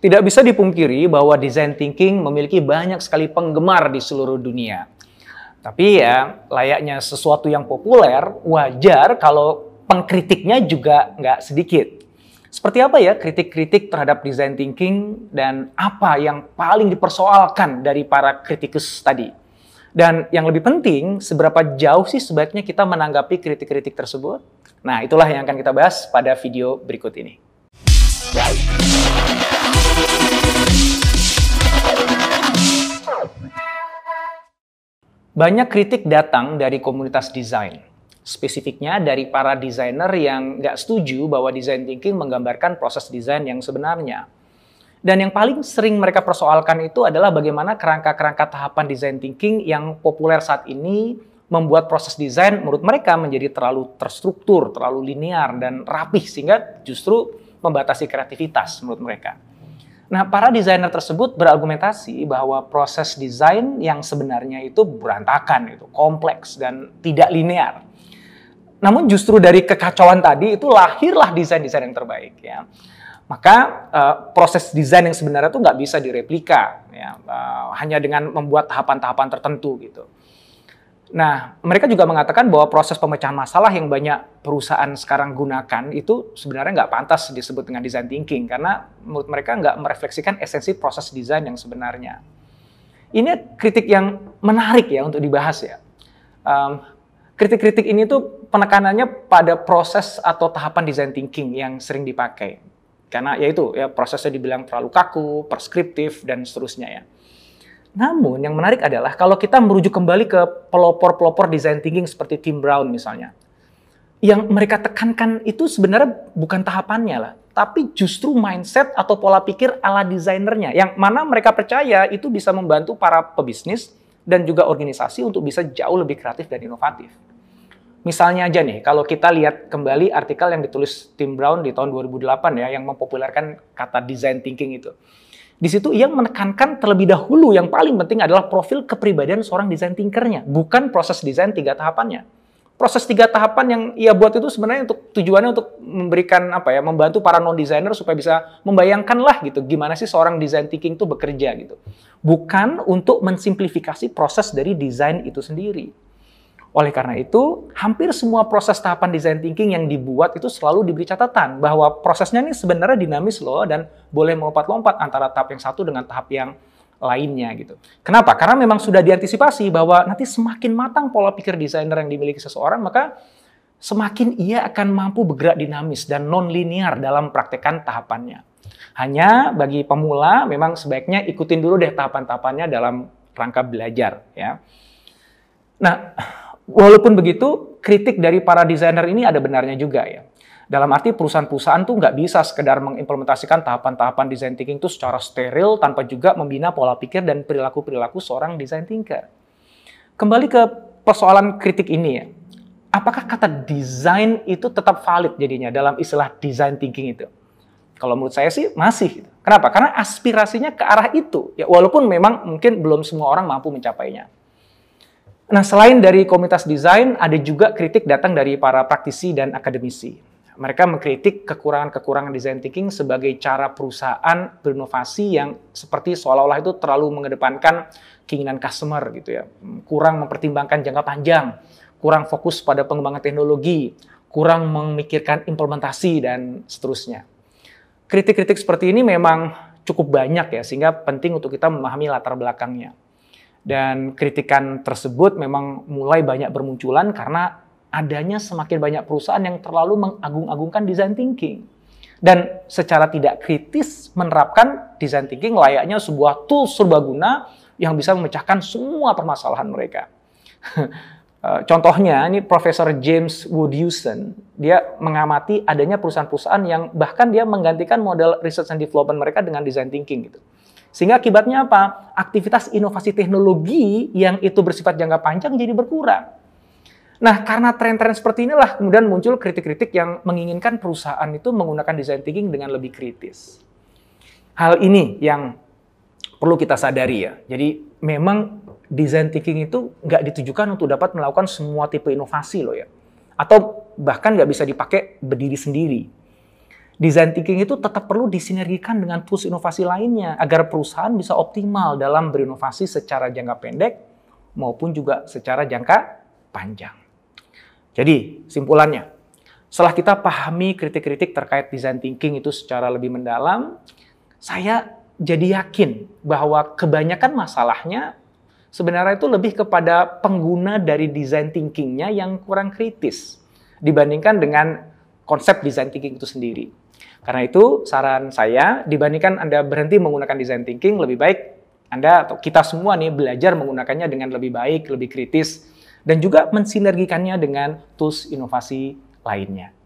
Tidak bisa dipungkiri bahwa design thinking memiliki banyak sekali penggemar di seluruh dunia. Tapi ya, layaknya sesuatu yang populer, wajar kalau pengkritiknya juga nggak sedikit. Seperti apa ya kritik-kritik terhadap design thinking dan apa yang paling dipersoalkan dari para kritikus tadi? Dan yang lebih penting, seberapa jauh sih sebaiknya kita menanggapi kritik-kritik tersebut? Nah, itulah yang akan kita bahas pada video berikut ini. Banyak kritik datang dari komunitas desain. Spesifiknya dari para desainer yang nggak setuju bahwa design thinking menggambarkan proses desain yang sebenarnya. Dan yang paling sering mereka persoalkan itu adalah bagaimana kerangka-kerangka tahapan design thinking yang populer saat ini membuat proses desain menurut mereka menjadi terlalu terstruktur, terlalu linear, dan rapih sehingga justru membatasi kreativitas menurut mereka. Nah, para desainer tersebut berargumentasi bahwa proses desain yang sebenarnya itu berantakan, itu kompleks dan tidak linear. Namun justru dari kekacauan tadi itu lahirlah desain-desain yang terbaik ya. Maka uh, proses desain yang sebenarnya itu nggak bisa direplika ya, uh, hanya dengan membuat tahapan-tahapan tertentu gitu. Nah, mereka juga mengatakan bahwa proses pemecahan masalah yang banyak perusahaan sekarang gunakan itu sebenarnya nggak pantas disebut dengan design thinking karena menurut mereka nggak merefleksikan esensi proses desain yang sebenarnya. Ini kritik yang menarik ya untuk dibahas ya. kritik-kritik ini tuh penekanannya pada proses atau tahapan design thinking yang sering dipakai. Karena yaitu ya prosesnya dibilang terlalu kaku, preskriptif dan seterusnya ya. Namun yang menarik adalah kalau kita merujuk kembali ke pelopor-pelopor design thinking seperti Tim Brown misalnya. Yang mereka tekankan itu sebenarnya bukan tahapannya lah, tapi justru mindset atau pola pikir ala desainernya yang mana mereka percaya itu bisa membantu para pebisnis dan juga organisasi untuk bisa jauh lebih kreatif dan inovatif. Misalnya aja nih, kalau kita lihat kembali artikel yang ditulis Tim Brown di tahun 2008 ya, yang mempopulerkan kata design thinking itu. Di situ ia menekankan terlebih dahulu yang paling penting adalah profil kepribadian seorang desain thinkernya, bukan proses desain tiga tahapannya. Proses tiga tahapan yang ia buat itu sebenarnya untuk tujuannya untuk memberikan apa ya, membantu para non designer supaya bisa membayangkan lah gitu gimana sih seorang desain thinking itu bekerja gitu. Bukan untuk mensimplifikasi proses dari desain itu sendiri. Oleh karena itu, hampir semua proses tahapan design thinking yang dibuat itu selalu diberi catatan bahwa prosesnya ini sebenarnya dinamis loh dan boleh melompat-lompat antara tahap yang satu dengan tahap yang lainnya gitu. Kenapa? Karena memang sudah diantisipasi bahwa nanti semakin matang pola pikir desainer yang dimiliki seseorang, maka semakin ia akan mampu bergerak dinamis dan non-linear dalam praktekan tahapannya. Hanya bagi pemula memang sebaiknya ikutin dulu deh tahapan-tahapannya dalam rangka belajar ya. Nah, Walaupun begitu, kritik dari para desainer ini ada benarnya juga ya. Dalam arti perusahaan-perusahaan tuh nggak bisa sekedar mengimplementasikan tahapan-tahapan design thinking itu secara steril tanpa juga membina pola pikir dan perilaku-perilaku seorang design thinker. Kembali ke persoalan kritik ini ya. Apakah kata desain itu tetap valid jadinya dalam istilah design thinking itu? Kalau menurut saya sih masih. Kenapa? Karena aspirasinya ke arah itu. Ya walaupun memang mungkin belum semua orang mampu mencapainya. Nah, selain dari komunitas desain, ada juga kritik datang dari para praktisi dan akademisi. Mereka mengkritik kekurangan-kekurangan design thinking sebagai cara perusahaan berinovasi yang seperti seolah-olah itu terlalu mengedepankan keinginan customer gitu ya. Kurang mempertimbangkan jangka panjang, kurang fokus pada pengembangan teknologi, kurang memikirkan implementasi dan seterusnya. Kritik-kritik seperti ini memang cukup banyak ya sehingga penting untuk kita memahami latar belakangnya. Dan kritikan tersebut memang mulai banyak bermunculan karena adanya semakin banyak perusahaan yang terlalu mengagung-agungkan design thinking. Dan secara tidak kritis menerapkan design thinking layaknya sebuah tool serbaguna yang bisa memecahkan semua permasalahan mereka. Eh, contohnya, ini Profesor James Wood Houston, dia mengamati adanya perusahaan-perusahaan yang bahkan dia menggantikan model research and development mereka dengan design thinking gitu. Sehingga akibatnya apa? Aktivitas inovasi teknologi yang itu bersifat jangka panjang jadi berkurang. Nah, karena tren-tren seperti inilah kemudian muncul kritik-kritik yang menginginkan perusahaan itu menggunakan design thinking dengan lebih kritis. Hal ini yang perlu kita sadari ya. Jadi memang design thinking itu nggak ditujukan untuk dapat melakukan semua tipe inovasi loh ya. Atau bahkan nggak bisa dipakai berdiri sendiri design thinking itu tetap perlu disinergikan dengan tools inovasi lainnya agar perusahaan bisa optimal dalam berinovasi secara jangka pendek maupun juga secara jangka panjang. Jadi, simpulannya, setelah kita pahami kritik-kritik terkait design thinking itu secara lebih mendalam, saya jadi yakin bahwa kebanyakan masalahnya sebenarnya itu lebih kepada pengguna dari design thinkingnya yang kurang kritis dibandingkan dengan konsep design thinking itu sendiri. Karena itu saran saya dibandingkan Anda berhenti menggunakan design thinking lebih baik Anda atau kita semua nih belajar menggunakannya dengan lebih baik, lebih kritis dan juga mensinergikannya dengan tools inovasi lainnya.